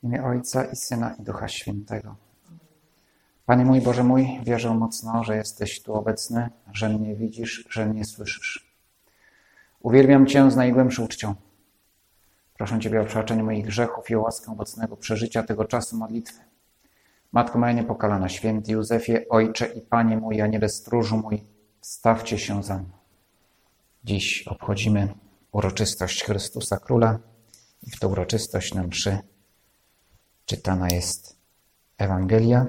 W imię Ojca i Syna i Ducha Świętego. Panie mój, Boże mój, wierzę mocno, że jesteś tu obecny, że mnie widzisz, że mnie słyszysz. Uwielbiam Cię z najgłębszą uczcią. Proszę Ciebie o przebaczenie moich grzechów i o łaskę obecnego przeżycia tego czasu modlitwy. Matko moja niepokalana, święty Józefie, Ojcze i Panie mój, Aniele stróżu mój, stawcie się za mną. Dziś obchodzimy uroczystość Chrystusa Króla i w tę uroczystość na mszy czytana jest Ewangelia,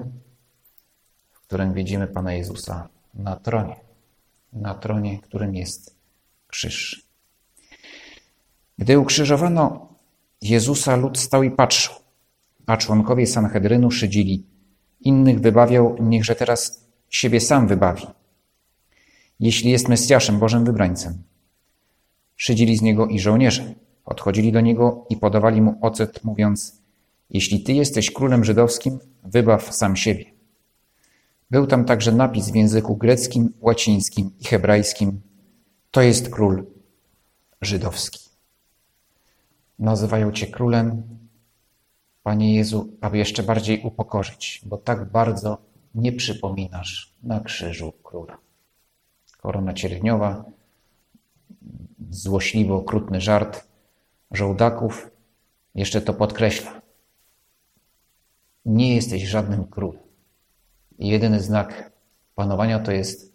w którym widzimy Pana Jezusa na tronie, na tronie, którym jest krzyż. Gdy ukrzyżowano Jezusa, lud stał i patrzył, a członkowie Sanhedrynu szydzili. Innych wybawiał, niechże teraz siebie sam wybawi, jeśli jest Mesjaszem, Bożym wybrańcem. Szydzili z niego i żołnierze. Podchodzili do niego i podawali mu ocet, mówiąc: Jeśli ty jesteś królem żydowskim, wybaw sam siebie. Był tam także napis w języku greckim, łacińskim i hebrajskim: To jest król żydowski. Nazywają cię królem, Panie Jezu, aby jeszcze bardziej upokorzyć, bo tak bardzo nie przypominasz na krzyżu króla. Korona cierniowa, złośliwy, okrutny żart żołdaków jeszcze to podkreśla. Nie jesteś żadnym królem. Jedyny znak panowania to jest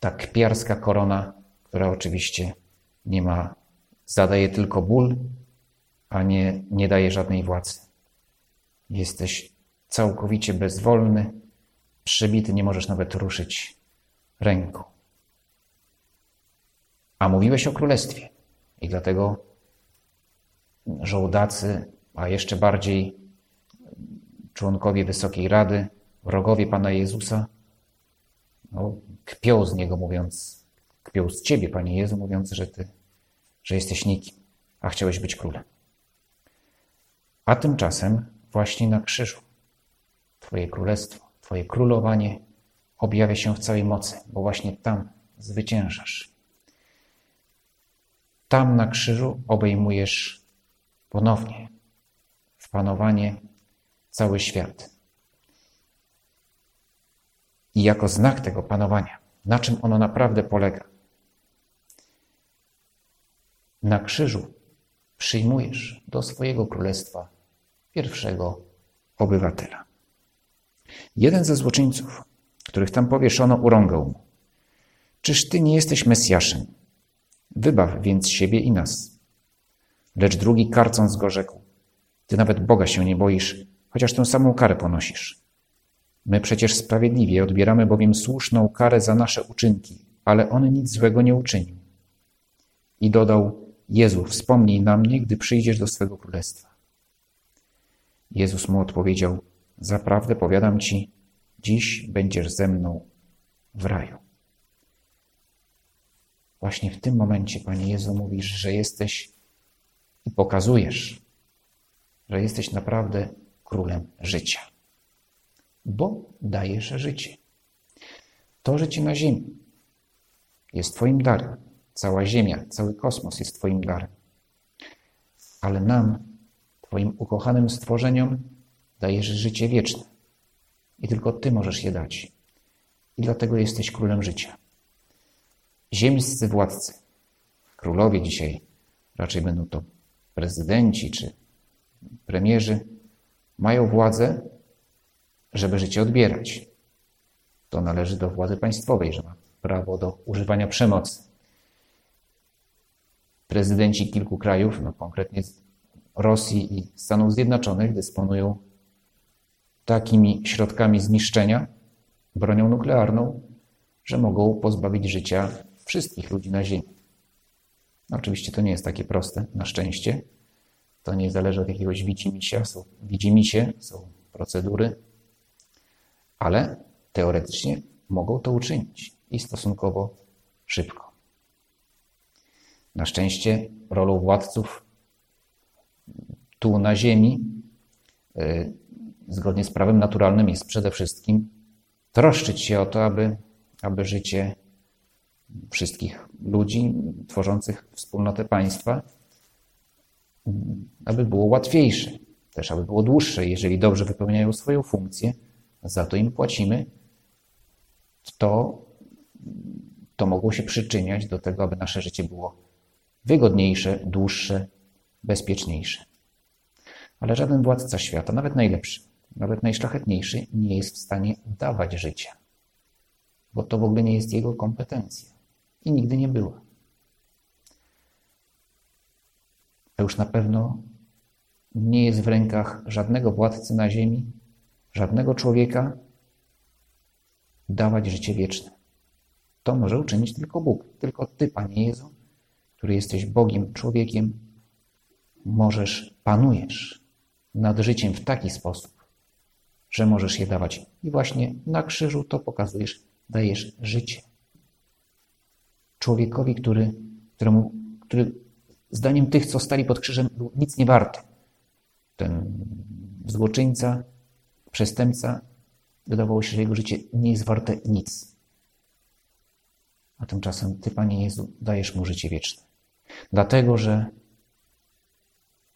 ta kpiarska korona, która oczywiście nie ma, zadaje tylko ból, a nie, nie daje żadnej władzy. Jesteś całkowicie bezwolny, przybity, nie możesz nawet ruszyć ręką. A mówiłeś o królestwie. I dlatego żołdacy, a jeszcze bardziej członkowie Wysokiej Rady, wrogowie Pana Jezusa, no, kpią z Niego, mówiąc, kpią z Ciebie, Panie Jezu, mówiąc, że Ty, że jesteś nikim, a chciałeś być królem. A tymczasem właśnie na krzyżu Twoje królestwo, Twoje królowanie objawia się w całej mocy, bo właśnie tam zwyciężasz. Tam na krzyżu obejmujesz ponownie w panowanie cały świat. I jako znak tego panowania, na czym ono naprawdę polega? Na krzyżu przyjmujesz do swojego królestwa pierwszego obywatela. Jeden ze złoczyńców, których tam powieszono, urągał mu: Czyż ty nie jesteś Mesjaszem? Wybaw więc siebie i nas. Lecz drugi, karcąc go, rzekł: Ty nawet Boga się nie boisz, chociaż tę samą karę ponosisz. My przecież sprawiedliwie odbieramy bowiem słuszną karę za nasze uczynki, ale on nic złego nie uczynił. I dodał: Jezu, wspomnij na mnie, gdy przyjdziesz do swego królestwa. Jezus mu odpowiedział: Zaprawdę powiadam ci, dziś będziesz ze mną w raju. Właśnie w tym momencie, Panie Jezu, mówisz, że jesteś i pokazujesz, że jesteś naprawdę królem życia, bo dajesz życie. To życie na ziemi jest Twoim darem. Cała Ziemia, cały kosmos jest Twoim darem. Ale nam, Twoim ukochanym stworzeniom, dajesz życie wieczne. I tylko Ty możesz je dać. I dlatego jesteś królem życia. Ziemscy władcy, królowie dzisiaj, raczej będą to prezydenci czy premierzy, mają władzę, żeby życie odbierać. To należy do władzy państwowej, że ma prawo do używania przemocy. Prezydenci kilku krajów, no konkretnie Rosji i Stanów Zjednoczonych, dysponują takimi środkami zniszczenia, bronią nuklearną, że mogą pozbawić życia wszystkich ludzi na Ziemi. Oczywiście to nie jest takie proste, na szczęście. To nie zależy od jakiegoś widzimisia, są widzimisie, są procedury, ale teoretycznie mogą to uczynić i stosunkowo szybko. Na szczęście rolą władców tu na Ziemi, yy, zgodnie z prawem naturalnym, jest przede wszystkim troszczyć się o to, aby, aby życie wszystkich ludzi tworzących wspólnotę państwa, aby było łatwiejsze. też aby było dłuższe. Jeżeli dobrze wypełniają swoją funkcję, za to im płacimy, to, to mogło się przyczyniać do tego, aby nasze życie było wygodniejsze, dłuższe, bezpieczniejsze. Ale żaden władca świata, nawet najlepszy, nawet najszlachetniejszy, nie jest w stanie dawać życia, bo to w ogóle nie jest jego kompetencja i nigdy nie była. To już na pewno nie jest w rękach żadnego władcy na ziemi, żadnego człowieka dawać życie wieczne. To może uczynić tylko Bóg. Tylko Ty, Panie Jezu, który jesteś Bogiem, człowiekiem, możesz, panujesz nad życiem w taki sposób, że możesz je dawać. I właśnie na krzyżu to pokazujesz, dajesz życie. Człowiekowi, który, któremu, który zdaniem tych, co stali pod krzyżem, był nic nie warty. Ten złoczyńca, przestępca, wydawało się, że jego życie nie jest warte nic. A tymczasem Ty, Panie Jezu, dajesz mu życie wieczne. Dlatego, że,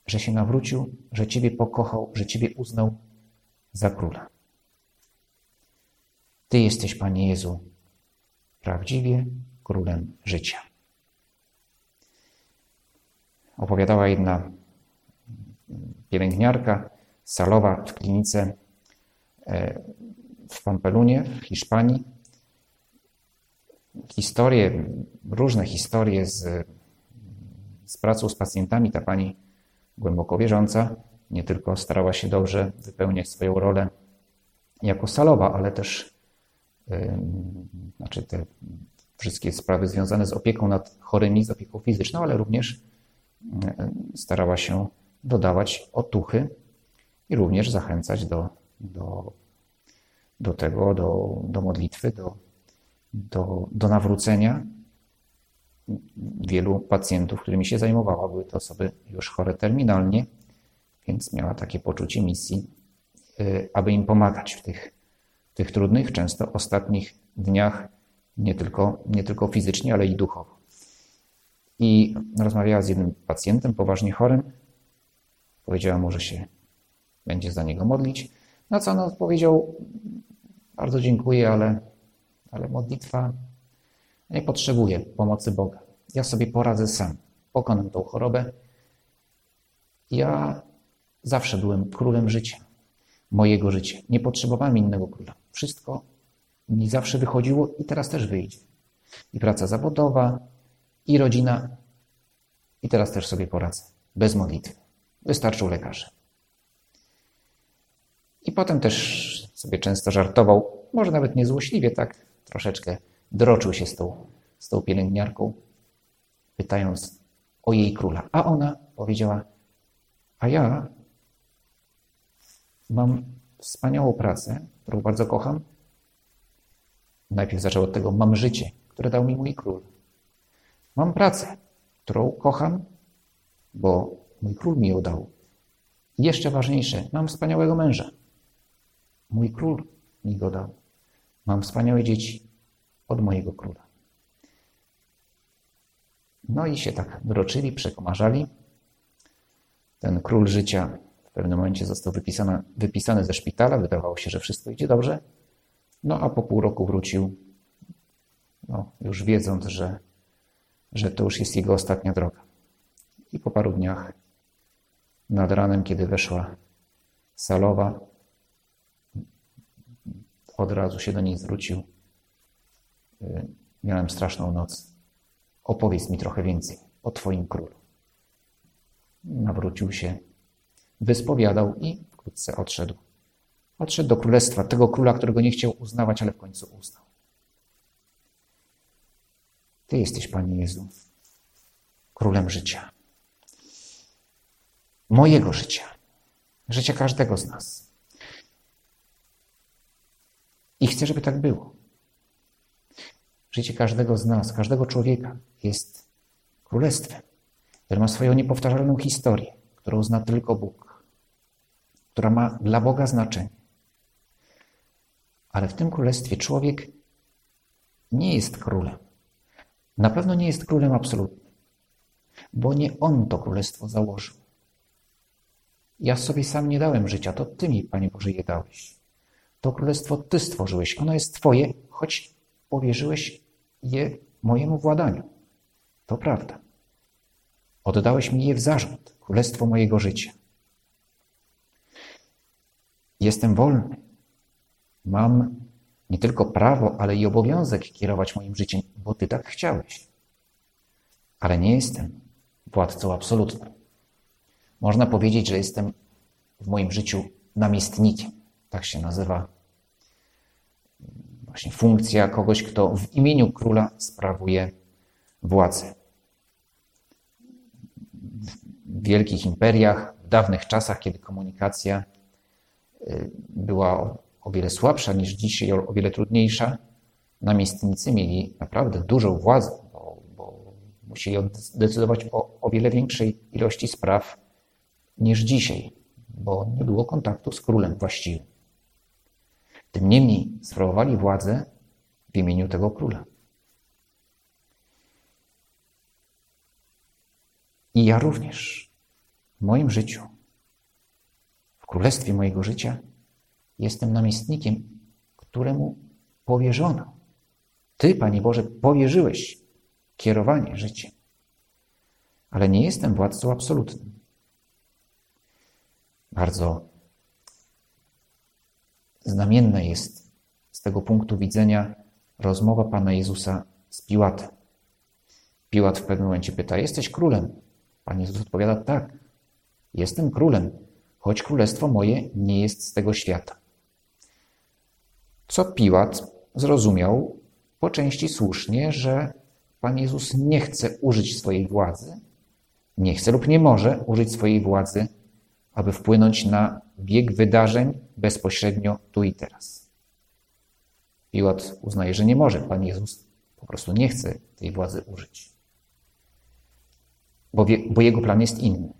że się nawrócił, że Ciebie pokochał, że Ciebie uznał za króla. Ty jesteś, Panie Jezu, prawdziwie królem życia. Opowiadała jedna pielęgniarka salowa w klinice e, w Pampelunie, w Hiszpanii. Historie, różne historie z, z pracą z pacjentami. Ta pani głęboko wierząca nie tylko starała się dobrze wypełniać swoją rolę jako salowa, ale też yy, znaczy te wszystkie sprawy związane z opieką nad chorymi, z opieką fizyczną, ale również starała się dodawać otuchy i również zachęcać do, do, do tego, do, do modlitwy, do, do, do nawrócenia. Wielu pacjentów, którymi się zajmowała, były to osoby już chore terminalnie, więc miała takie poczucie misji, y, aby im pomagać w tych, tych trudnych, często ostatnich dniach, nie tylko, nie tylko fizycznie, ale i duchowo. I rozmawiała z jednym pacjentem poważnie chorym. Powiedziała mu, że się będzie za niego modlić. Na co on odpowiedział: Bardzo dziękuję, ale, ale modlitwa nie potrzebuje pomocy Boga. Ja sobie poradzę sam. Pokonam tą chorobę. Ja zawsze byłem królem życia, mojego życia. Nie potrzebowałem innego króla. Wszystko mi zawsze wychodziło i teraz też wyjdzie. I praca zawodowa, i rodzina, i teraz też sobie poradzę. Bez modlitwy. Wystarczą lekarze. I potem też sobie często żartował, może nawet niezłośliwie, tak troszeczkę droczył się z tą, z tą pielęgniarką, pytając o jej króla. A ona powiedziała, a ja mam wspaniałą pracę, którą bardzo kocham. Najpierw zaczął od tego, mam życie, które dał mi mój król. Mam pracę, którą kocham, bo mój król mi ją dał. I jeszcze ważniejsze, mam wspaniałego męża, Mój król mi go dał. Mam wspaniałe dzieci od mojego króla. No i się tak droczyli, przekomarzali. Ten król życia w pewnym momencie został wypisany, wypisany ze szpitala. Wydawało się, że wszystko idzie dobrze. No a po pół roku wrócił, no, już wiedząc, że, że to już jest jego ostatnia droga. I po paru dniach, nad ranem, kiedy weszła salowa, od razu się do niej zwrócił. Y, miałem straszną noc. Opowiedz mi trochę więcej o Twoim królu. Nawrócił się, wyspowiadał i wkrótce odszedł. Odszedł do królestwa tego króla, którego nie chciał uznawać, ale w końcu uznał. Ty jesteś, Panie Jezu, królem życia. Mojego życia. Życia każdego z nas. I chcę, żeby tak było. Życie każdego z nas, każdego człowieka jest królestwem, które ma swoją niepowtarzalną historię, którą zna tylko Bóg, która ma dla Boga znaczenie. Ale w tym królestwie człowiek nie jest królem. Na pewno nie jest królem absolutnym, bo nie on to królestwo założył. Ja sobie sam nie dałem życia, to Ty mi, Panie Boże, je dałeś. To królestwo Ty stworzyłeś, ono jest Twoje, choć powierzyłeś je mojemu władaniu. To prawda. Oddałeś mi je w zarząd, królestwo mojego życia. Jestem wolny. Mam nie tylko prawo, ale i obowiązek kierować moim życiem, bo Ty tak chciałeś. Ale nie jestem władcą absolutnym. Można powiedzieć, że jestem w moim życiu namiestnikiem. Tak się nazywa właśnie funkcja kogoś, kto w imieniu króla sprawuje władzę. W wielkich imperiach, w dawnych czasach, kiedy komunikacja y, była o wiele słabsza niż dzisiaj, o wiele trudniejsza, namiestnicy mieli naprawdę dużą władzę, bo, bo musieli decydować o, o wiele większej ilości spraw niż dzisiaj, bo nie było kontaktu z królem właściwym. Tym niemniej sprawowali władzę w imieniu tego króla. I ja również w moim życiu, w królestwie mojego życia, jestem namiestnikiem, któremu powierzono. Ty, Panie Boże, powierzyłeś kierowanie życiem, ale nie jestem władcą absolutnym. Bardzo znamienna jest z tego punktu widzenia rozmowa Pana Jezusa z Piłatem. Piłat w pewnym momencie pyta: Jesteś królem? Pan Jezus odpowiada: Tak, jestem królem, choć królestwo moje nie jest z tego świata. Co Piłat zrozumiał po części słusznie, że Pan Jezus nie chce użyć swojej władzy, nie chce lub nie może użyć swojej władzy, aby wpłynąć na bieg wydarzeń bezpośrednio tu i teraz. Piłat uznaje, że nie może. Pan Jezus po prostu nie chce tej władzy użyć, bo, wie, bo jego plan jest inny.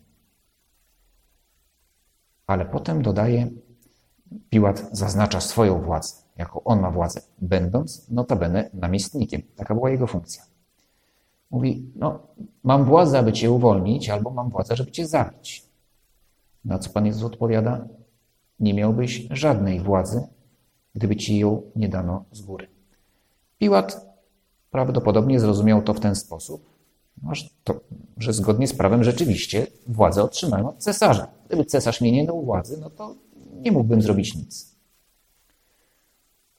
Ale potem dodaje, Piłat zaznacza swoją władzę, jako on ma władzę, będąc notabene namiestnikiem. Taka była jego funkcja. Mówi, no, mam władzę, aby cię uwolnić, albo mam władzę, żeby cię zabić. Na co Pan Jezus odpowiada, nie miałbyś żadnej władzy, gdyby ci ją nie dano z góry. Piłat prawdopodobnie zrozumiał to w ten sposób, że zgodnie z prawem rzeczywiście władzę otrzymałem od cesarza. Gdyby cesarz mnie nie dał władzy, no to nie mógłbym zrobić nic.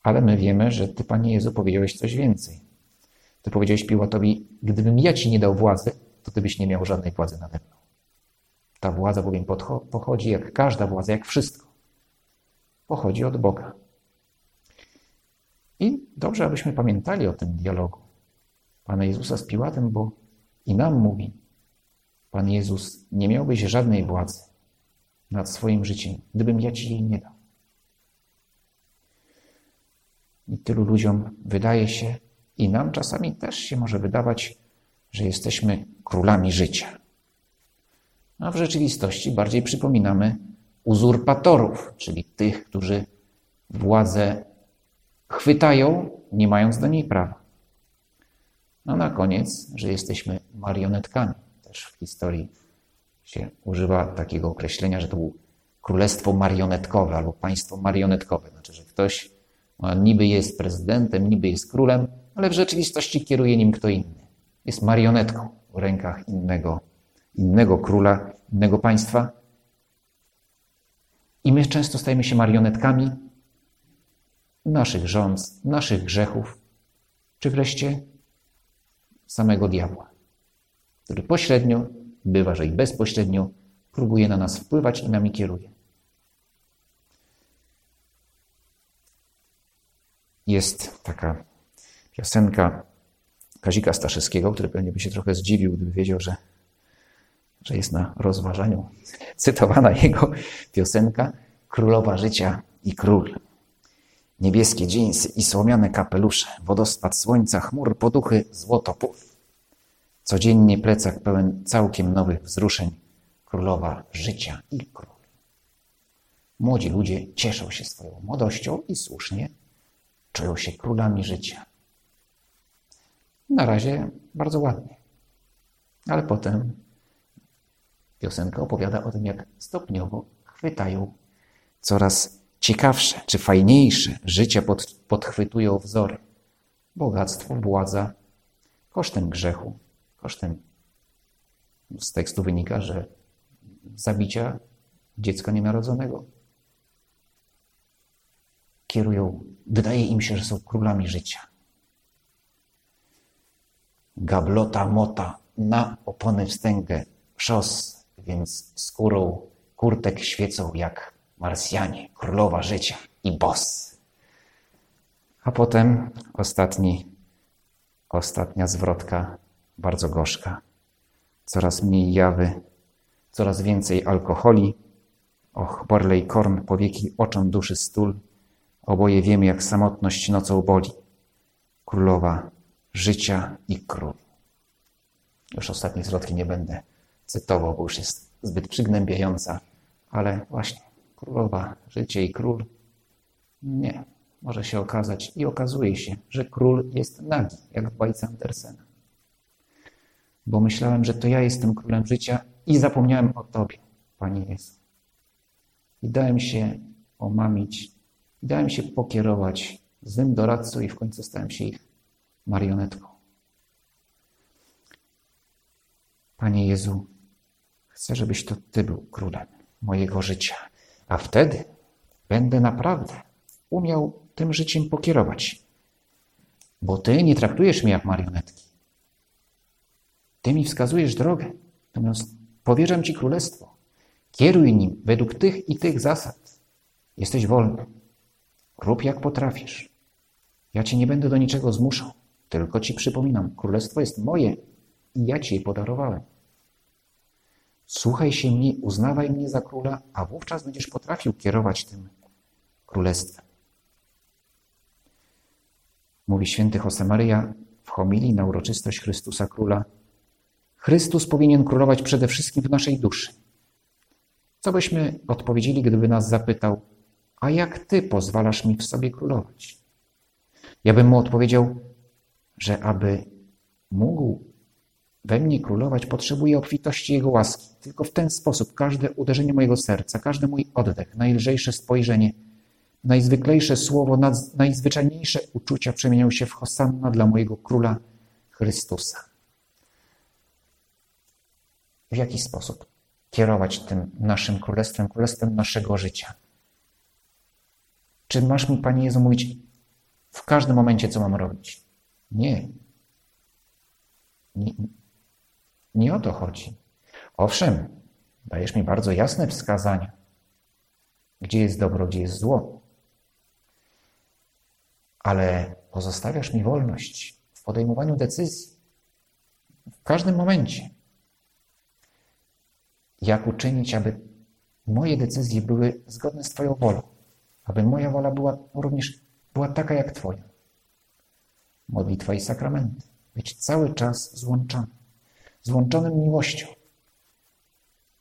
Ale my wiemy, że Ty, Panie Jezu, powiedziałeś coś więcej. Ty powiedziałeś Piłatowi, gdybym ja Ci nie dał władzy, to Ty byś nie miał żadnej władzy nade mną. Ta władza bowiem pochodzi, jak każda władza, jak wszystko, pochodzi od Boga. I dobrze, abyśmy pamiętali o tym dialogu Pana Jezusa z Piłatem, bo i nam mówi, Pan Jezus, nie miałbyś żadnej władzy nad swoim życiem, gdybym ja Ci jej nie dał. I tylu ludziom wydaje się, i nam czasami też się może wydawać, że jesteśmy królami życia a w rzeczywistości bardziej przypominamy uzurpatorów, czyli tych, którzy władzę chwytają, nie mając do niej prawa. No na koniec, że jesteśmy marionetkami. Też w historii się używa takiego określenia, że to było królestwo marionetkowe albo państwo marionetkowe. Znaczy, że ktoś niby jest prezydentem, niby jest królem, ale w rzeczywistości kieruje nim kto inny. Jest marionetką w rękach innego innego króla, innego państwa. I my często stajemy się marionetkami naszych rząd, naszych grzechów, czy wreszcie samego diabła, który pośrednio, bywa, że i bezpośrednio, próbuje na nas wpływać i nami kieruje. Jest taka piosenka Kazika Staszewskiego, który pewnie by się trochę zdziwił, gdyby wiedział, że że jest na rozważaniu cytowana jego piosenka Królowa Życia i Król. Niebieskie dżinsy i słomiane kapelusze, wodospad słońca, chmur, poduchy, złoto. Codziennie plecak pełen całkiem nowych wzruszeń, Królowa Życia i Król. Młodzi ludzie cieszą się swoją młodością i słusznie czują się królami życia. Na razie bardzo ładnie, ale potem Piosenka opowiada o tym, jak stopniowo chwytają coraz ciekawsze czy fajniejsze życie pod, podchwytują wzory. Bogactwo, władza, kosztem grzechu, kosztem. Z tekstu wynika, że zabicia dziecka nienarodzonego. Kierują, wydaje im się, że są królami życia. Gablota mota na opony wstęgę szos, więc skórą kurtek świecą jak Marsjanie, królowa życia i boss. A potem ostatni, ostatnia zwrotka, bardzo gorzka. Coraz mniej jawy, coraz więcej alkoholi. Och, Borley Korn, powieki oczom duszy stul. Oboje wiemy, jak samotność nocą boli. Królowa życia i król. Już ostatniej zwrotki nie będę cytował, bo już jest zbyt przygnębiająca, ale właśnie królowa, życie i król. Nie, może się okazać i okazuje się, że król jest nagi, jak w bajce Andersena. Bo myślałem, że to ja jestem królem życia i zapomniałem o Tobie, Panie Jezu. I dałem się omamić, dałem się pokierować złym doradcą i w końcu stałem się ich marionetką. Panie Jezu, chcę, żebyś to Ty był królem mojego życia, a wtedy będę naprawdę umiał tym życiem pokierować. Bo Ty nie traktujesz mnie jak marionetki. Ty mi wskazujesz drogę, natomiast powierzam Ci królestwo. Kieruj nim według tych i tych zasad. Jesteś wolny. Rób jak potrafisz. Ja Cię nie będę do niczego zmuszał, tylko Ci przypominam, królestwo jest moje i ja Ci je podarowałem. Słuchaj się mnie, uznawaj mnie za króla, a wówczas będziesz potrafił kierować tym królestwem. Mówi święty Josemaria w homilii na uroczystość Chrystusa Króla. Chrystus powinien królować przede wszystkim w naszej duszy. Co byśmy odpowiedzieli, gdyby nas zapytał, a jak Ty pozwalasz mi w sobie królować? Ja bym mu odpowiedział, że aby mógł we mnie królować, potrzebuję obfitości Jego łaski. Tylko w ten sposób każde uderzenie mojego serca, każdy mój oddech, najlżejsze spojrzenie, najzwyklejsze słowo, najzwyczajniejsze uczucia przemienią się w hosanna dla mojego Króla Chrystusa. W jaki sposób kierować tym naszym królestwem, królestwem naszego życia? Czy masz mi, Panie Jezu, mówić w każdym momencie, co mam robić? Nie. Nie, nie o to chodzi. Owszem, dajesz mi bardzo jasne wskazania, gdzie jest dobro, gdzie jest zło. Ale pozostawiasz mi wolność w podejmowaniu decyzji w każdym momencie. Jak uczynić, aby moje decyzje były zgodne z Twoją wolą, aby moja wola była również była taka jak Twoja. Modlitwa i sakramenty. Być cały czas złączony złączonym miłością.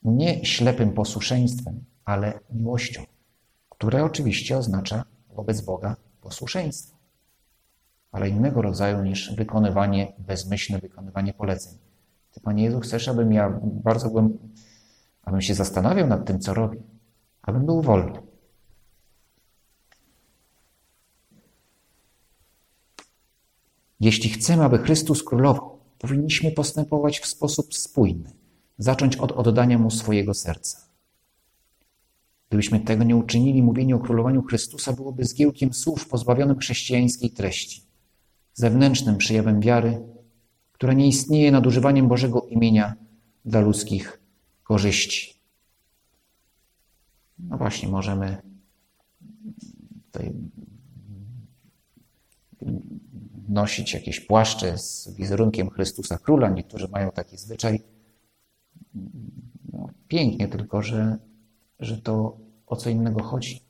Nie ślepym posłuszeństwem, ale miłością, które oczywiście oznacza wobec Boga posłuszeństwo, ale innego rodzaju niż wykonywanie, bezmyślne wykonywanie poleceń. Ty, Panie Jezu, chcesz, abym ja bardzo byłem, abym się zastanawiał nad tym, co robię, abym był wolny. Jeśli chcemy, aby Chrystus królował, powinniśmy postępować w sposób spójny, zacząć od oddania Mu swojego serca. Gdybyśmy tego nie uczynili, mówienie o królowaniu Chrystusa byłoby zgiełkiem słów pozbawionym chrześcijańskiej treści, zewnętrznym przejawem wiary, która nie istnieje nadużywaniem Bożego imienia dla ludzkich korzyści. No właśnie, możemy tutaj nosić jakieś płaszcze z wizerunkiem Chrystusa Króla. Niektórzy mają taki zwyczaj. No, pięknie, tylko że, że to o co innego chodzi.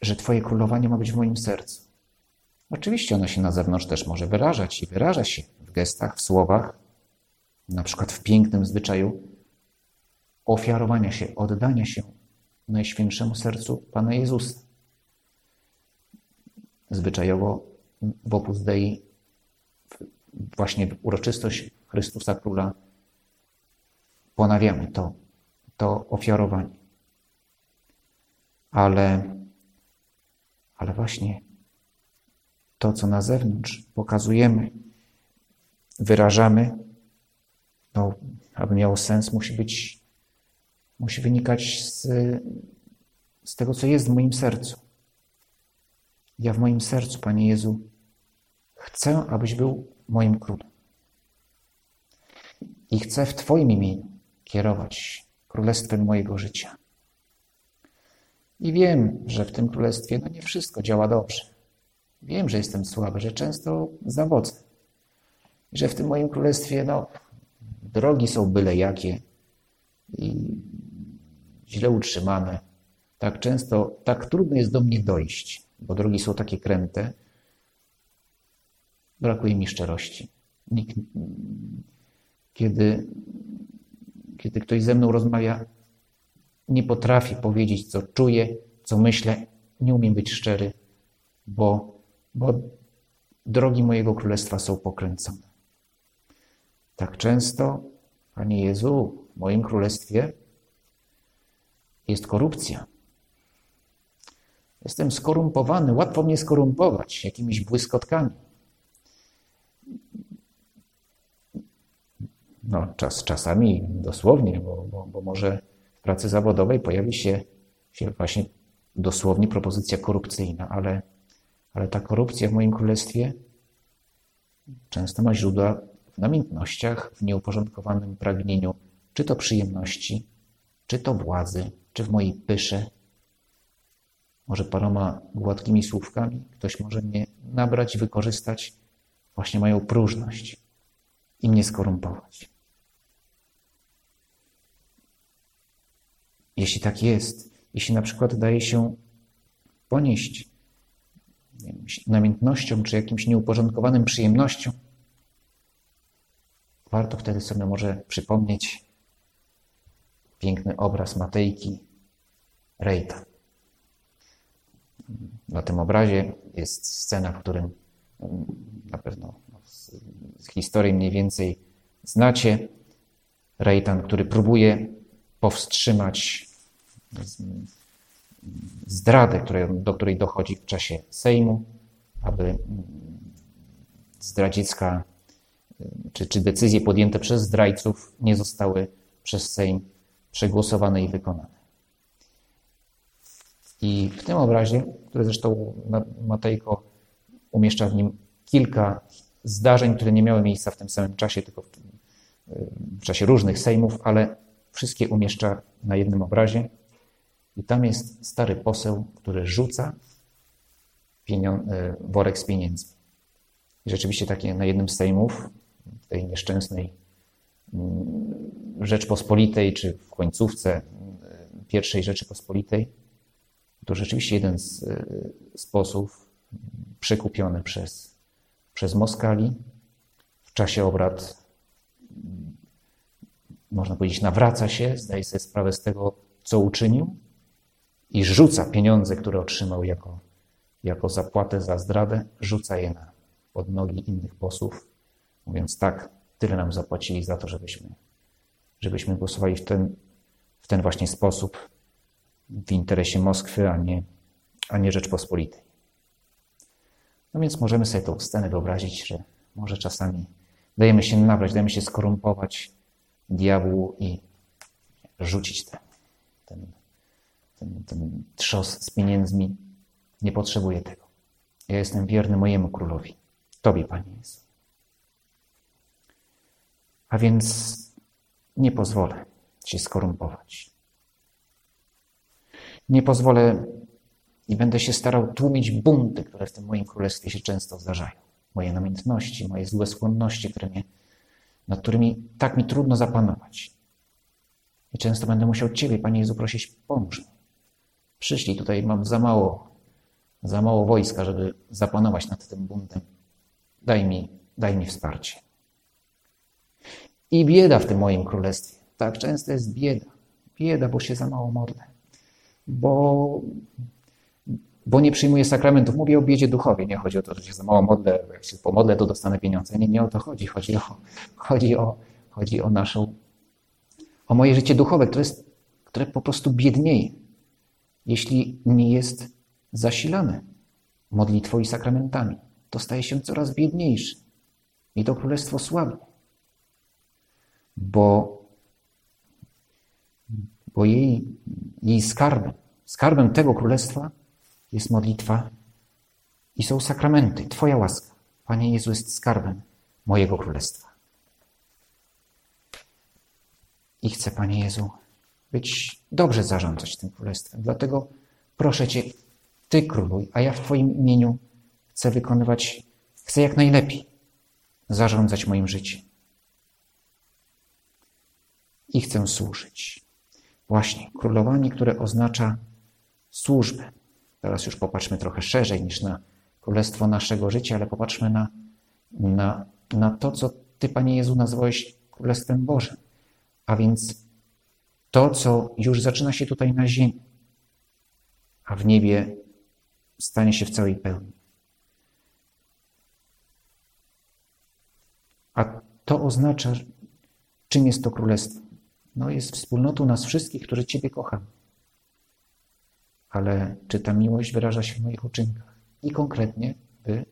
Że Twoje królowanie ma być w moim sercu. Oczywiście ono się na zewnątrz też może wyrażać i wyraża się w gestach, w słowach, na przykład w pięknym zwyczaju ofiarowania się, oddania się Najświętszemu Sercu Pana Jezusa zwyczajowo w Opus Dei właśnie uroczystość Chrystusa Króla ponawiamy to, to ofiarowanie. Ale, ale właśnie to, co na zewnątrz pokazujemy, wyrażamy, no, aby miało sens, musi być, musi wynikać z, z tego, co jest w moim sercu. Ja w moim sercu, Panie Jezu, chcę, abyś był moim królem. I chcę w Twoim imieniu kierować królestwem mojego życia. I wiem, że w tym królestwie no nie wszystko działa dobrze. Wiem, że jestem słaby, że często zawodzę. Że w tym moim królestwie no, drogi są byle jakie i źle utrzymane. Tak często, tak trudno jest do mnie dojść, bo drogi są takie kręte. Brakuje mi szczerości. Nikt, kiedy, kiedy ktoś ze mną rozmawia, nie potrafi powiedzieć, co czuję, co myślę. Nie umiem być szczery, bo, bo drogi mojego królestwa są pokręcone. Tak często, Panie Jezu, w moim królestwie jest korupcja. Jestem skorumpowany, łatwo mnie skorumpować jakimiś błyskotkami. No, czas, czasami dosłownie, bo, bo, bo może w pracy zawodowej pojawi się, się właśnie dosłownie propozycja korupcyjna, ale, ale ta korupcja w moim królestwie często ma źródła w namiętnościach, w nieuporządkowanym pragnieniu, czy to przyjemności, czy to władzy, czy w mojej pysze. Może paroma gładkimi słówkami ktoś może mnie nabrać, wykorzystać właśnie moją próżność i mnie skorumpować. Jeśli tak jest, jeśli na przykład daje się ponieść namiętnością czy jakimś nieuporządkowanym przyjemnościom, warto wtedy sobie może przypomnieć piękny obraz Matejki Rejta. Na tym obrazie jest scena, w którym mm, na pewno z, historii mniej więcej znacie. Rejtan, który próbuje powstrzymać zdradę, do której dochodzi w czasie Sejmu, aby mm, zdradziecka czy, czy decyzje podjęte przez zdrajców nie zostały przez Sejm przegłosowane i wykonane. I w tym obrazie, który zresztą Matejko umieszcza w nim kilka zdarzeń, które nie miały miejsca w tym samym czasie, tylko w, w czasie różnych sejmów, ale wszystkie umieszcza na jednym obrazie. I tam jest stary poseł, który rzuca e, worek z pieniędzmi. I rzeczywiście takie na jednym z sejmów tej nieszczęsnej mm, Rzeczpospolitej, czy w końcówce mm, pierwszej Rzeczypospolitej, to rzeczywiście jeden z, e, z posłów przekupiony przez, przez Moskali w czasie obrad, mm, można powiedzieć, nawraca się, zdaje sobie sprawę z tego, co uczynił i rzuca pieniądze, które otrzymał jako, jako zapłatę za zdradę, rzuca je na pod nogi innych posłów mówiąc tak, tyle nam zapłacili za to, żebyśmy, żebyśmy głosowali w ten, w ten właśnie sposób w interesie Moskwy, a nie, a nie Rzeczpospolitej. No więc możemy sobie tą scenę wyobrazić, że może czasami dajemy się nabrać, dajemy się skorumpować diabłu i rzucić ten, ten, ten, ten trzos z pieniędzmi. Nie potrzebuję tego. Ja jestem wierny mojemu królowi. Tobie, Panie Jezu. A więc nie pozwolę się skorumpować. Nie pozwolę i będę się starał tłumić bunty, które w tym moim królestwie się często zdarzają. Moje namiętności, moje złe skłonności, które mnie, nad którymi tak mi trudno zapanować. I często będę musiał Ciebie, Panie Jezu, prosić, pomóż mi. Przyszli tutaj, mam za mało, za mało wojska, żeby zapanować nad tym buntem. Daj mi, daj mi wsparcie. I bieda w tym moim królestwie. Tak często jest bieda. Bieda, bo się za mało modlę. Bo, bo nie przyjmuję sakramentów. Mówię o biedzie duchowej. Nie chodzi o to, że się za mało modlę. Jak się pomodlę, to dostanę pieniądze. Nie, nie o to chodzi. Chodzi o, chodzi o, chodzi o naszą o moje życie duchowe, które, jest, które po prostu biednieje, jeśli nie jest zasilane modlitwą i sakramentami. To staje się coraz biedniejsze i to królestwo słabnie, bo, bo jej, jej skarbem, skarbem tego królestwa jest modlitwa i są sakramenty, Twoja łaska. Panie Jezu jest skarbem mojego królestwa. I chcę, Panie Jezu, być dobrze zarządzać tym królestwem. Dlatego proszę Cię, Ty króluj, a ja w Twoim imieniu chcę wykonywać, chcę jak najlepiej zarządzać moim życiem. I chcę służyć. Właśnie, królowanie, które oznacza służbę. Teraz już popatrzmy trochę szerzej niż na królestwo naszego życia, ale popatrzmy na, na, na to, co Ty, Panie Jezu, nazwałeś Królestwem Bożym. A więc to, co już zaczyna się tutaj na ziemi, a w niebie stanie się w całej pełni. A to oznacza, czym jest to królestwo? No jest wspólnotą nas wszystkich, którzy Ciebie kochamy. Ale czy ta miłość wyraża się w moich uczynkach? I konkretnie w,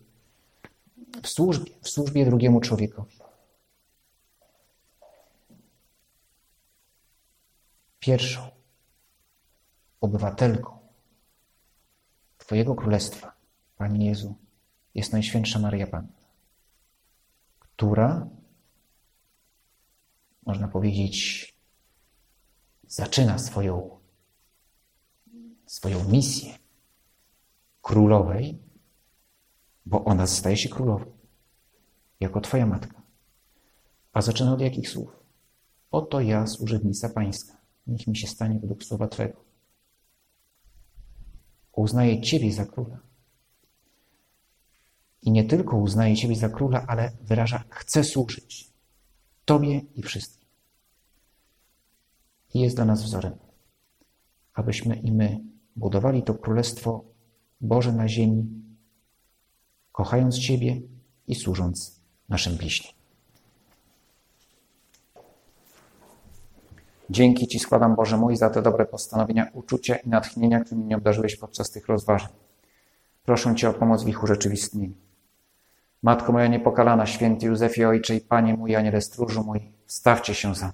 w służbie, w służbie drugiemu człowiekowi. Pierwszą obywatelką Twojego Królestwa, Panie Jezu, jest Najświętsza Maria Panna, która, można powiedzieć, zaczyna swoją, swoją misję królowej, bo ona staje się królową, jako Twoja matka. A zaczyna od jakich słów? Oto ja, służebnica Pańska, niech mi się stanie według słowa Twego. Uznaje Ciebie za króla. I nie tylko uznaje Ciebie za króla, ale wyraża, chcę służyć Tobie i wszystkim. I jest dla nas wzorem, abyśmy i my budowali to Królestwo Boże na ziemi, kochając Ciebie i służąc naszym bliźnim. Dzięki Ci składam, Boże mój, za te dobre postanowienia, uczucia i natchnienia, którymi mnie obdarzyłeś podczas tych rozważań. Proszę Cię o pomoc w ich urzeczywistnieniu. Matko moja niepokalana, święty Józefie Ojcze i Panie mój, Aniele stróżu mój, stawcie się za